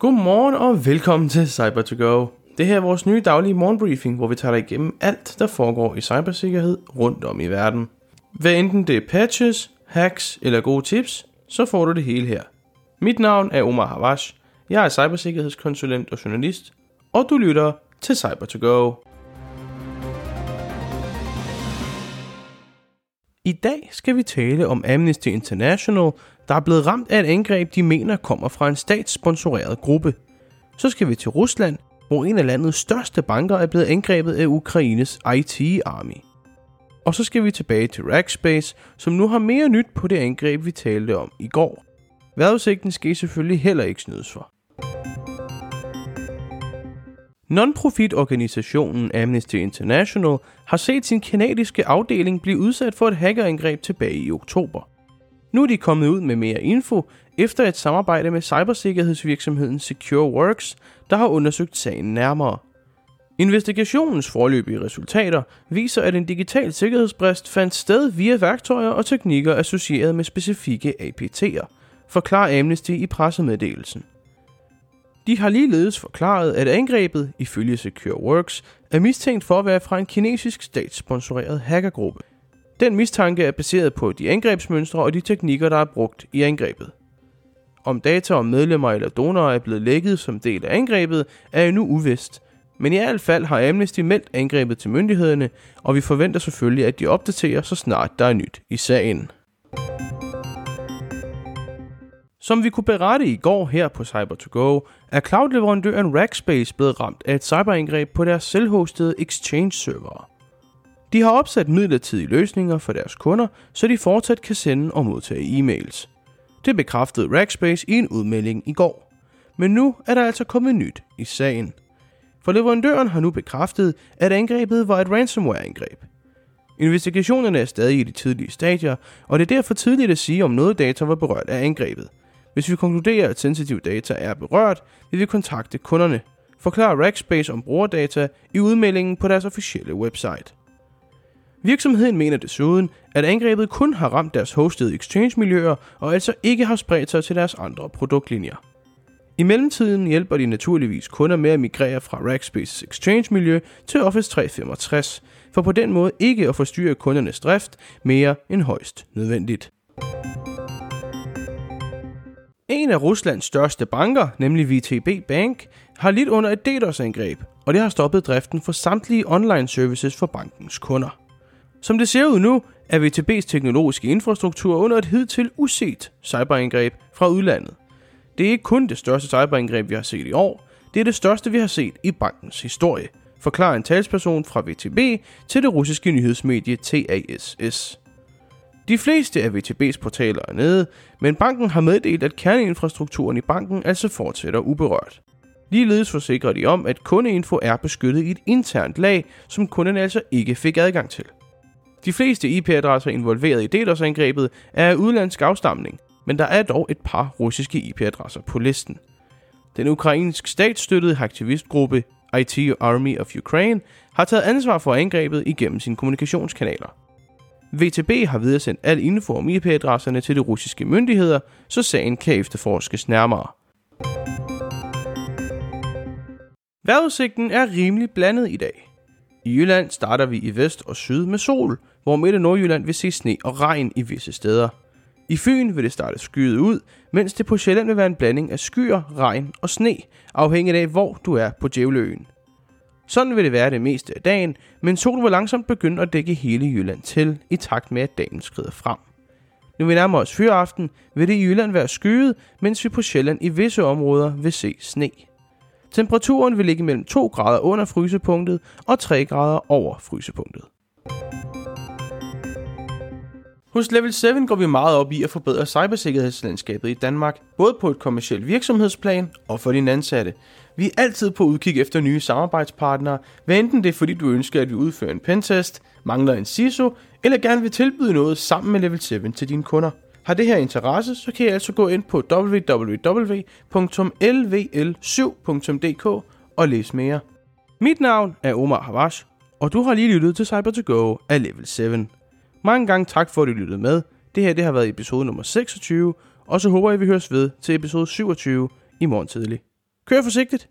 Godmorgen og velkommen til cyber to go Det her er vores nye daglige morgenbriefing, hvor vi tager dig igennem alt, der foregår i cybersikkerhed rundt om i verden. Hvad enten det er patches, hacks eller gode tips, så får du det hele her. Mit navn er Omar Havash. Jeg er cybersikkerhedskonsulent og journalist, og du lytter til cyber to go I dag skal vi tale om Amnesty International, der er blevet ramt af et angreb, de mener kommer fra en statssponsoreret gruppe. Så skal vi til Rusland, hvor en af landets største banker er blevet angrebet af Ukraines IT-army. Og så skal vi tilbage til Rackspace, som nu har mere nyt på det angreb, vi talte om i går. Vejrudsigten skal I selvfølgelig heller ikke snydes for. Non-profit-organisationen Amnesty International har set sin kanadiske afdeling blive udsat for et hackerangreb tilbage i oktober. Nu er de kommet ud med mere info efter et samarbejde med cybersikkerhedsvirksomheden SecureWorks, der har undersøgt sagen nærmere. Investigationens forløbige resultater viser, at en digital sikkerhedsbrist fandt sted via værktøjer og teknikker associeret med specifikke APT'er, forklarer Amnesty i pressemeddelelsen. De har ligeledes forklaret, at angrebet, ifølge SecureWorks, er mistænkt for at være fra en kinesisk statssponsoreret hackergruppe. Den mistanke er baseret på de angrebsmønstre og de teknikker, der er brugt i angrebet. Om data om medlemmer eller donorer er blevet lækket som del af angrebet, er endnu uvist. Men i hvert fald har Amnesty meldt angrebet til myndighederne, og vi forventer selvfølgelig, at de opdaterer så snart der er nyt i sagen. Som vi kunne berette i går her på Cyber2Go, er cloud-leverandøren Rackspace blevet ramt af et cyberangreb på deres selvhostede Exchange-server. De har opsat midlertidige løsninger for deres kunder, så de fortsat kan sende og modtage e-mails. Det bekræftede Rackspace i en udmelding i går. Men nu er der altså kommet nyt i sagen. For leverandøren har nu bekræftet, at angrebet var et ransomware-angreb. Investigationerne er stadig i de tidlige stadier, og det er derfor tidligt at sige, om noget data var berørt af angrebet – hvis vi konkluderer, at sensitive data er berørt, vil vi kontakte kunderne. Forklarer Rackspace om brugerdata i udmeldingen på deres officielle website. Virksomheden mener desuden, at angrebet kun har ramt deres hostede exchange-miljøer og altså ikke har spredt sig til deres andre produktlinjer. I mellemtiden hjælper de naturligvis kunder med at migrere fra Rackspaces exchange-miljø til Office 365, for på den måde ikke at forstyrre kundernes drift mere end højst nødvendigt. En af Ruslands største banker, nemlig VTB Bank, har lidt under et DDoS-angreb, og det har stoppet driften for samtlige online services for bankens kunder. Som det ser ud nu, er VTB's teknologiske infrastruktur under et hidtil uset cyberangreb fra udlandet. Det er ikke kun det største cyberangreb, vi har set i år, det er det største, vi har set i bankens historie, forklarer en talsperson fra VTB til det russiske nyhedsmedie TASS. De fleste af VTB's portaler er nede, men banken har meddelt, at kerneinfrastrukturen i banken altså fortsætter uberørt. Ligeledes forsikrer de om, at kundeinfo er beskyttet i et internt lag, som kunden altså ikke fik adgang til. De fleste IP-adresser involveret i DDoS-angrebet er af udlandsk afstamning, men der er dog et par russiske IP-adresser på listen. Den ukrainsk statsstøttede aktivistgruppe IT Army of Ukraine har taget ansvar for angrebet igennem sine kommunikationskanaler. VTB har videresendt al info om IP-adresserne til de russiske myndigheder, så sagen kan efterforskes nærmere. Vejrudsigten er rimelig blandet i dag. I Jylland starter vi i vest og syd med sol, hvor midt og Nordjylland vil se sne og regn i visse steder. I Fyn vil det starte skyet ud, mens det på Sjælland vil være en blanding af skyer, regn og sne, afhængigt af hvor du er på Djævleøen. Sådan vil det være det meste af dagen, men solen vil langsomt begynde at dække hele Jylland til, i takt med at dagen skrider frem. Når vi nærmer os fyraften, vil det i Jylland være skyet, mens vi på Sjælland i visse områder vil se sne. Temperaturen vil ligge mellem 2 grader under frysepunktet og 3 grader over frysepunktet. Hos Level 7 går vi meget op i at forbedre cybersikkerhedslandskabet i Danmark, både på et kommersielt virksomhedsplan og for dine ansatte. Vi er altid på udkig efter nye samarbejdspartnere, hvad enten det er fordi du ønsker, at vi udfører en pentest, mangler en CISO, eller gerne vil tilbyde noget sammen med Level 7 til dine kunder. Har det her interesse, så kan I altså gå ind på www.lvl7.dk og læse mere. Mit navn er Omar Havash, og du har lige lyttet til Cyber2Go af Level 7. Mange gange tak for, at I lyttede med. Det her det har været episode nummer 26, og så håber jeg, at vi høres ved til episode 27 i morgen tidlig. Kør forsigtigt.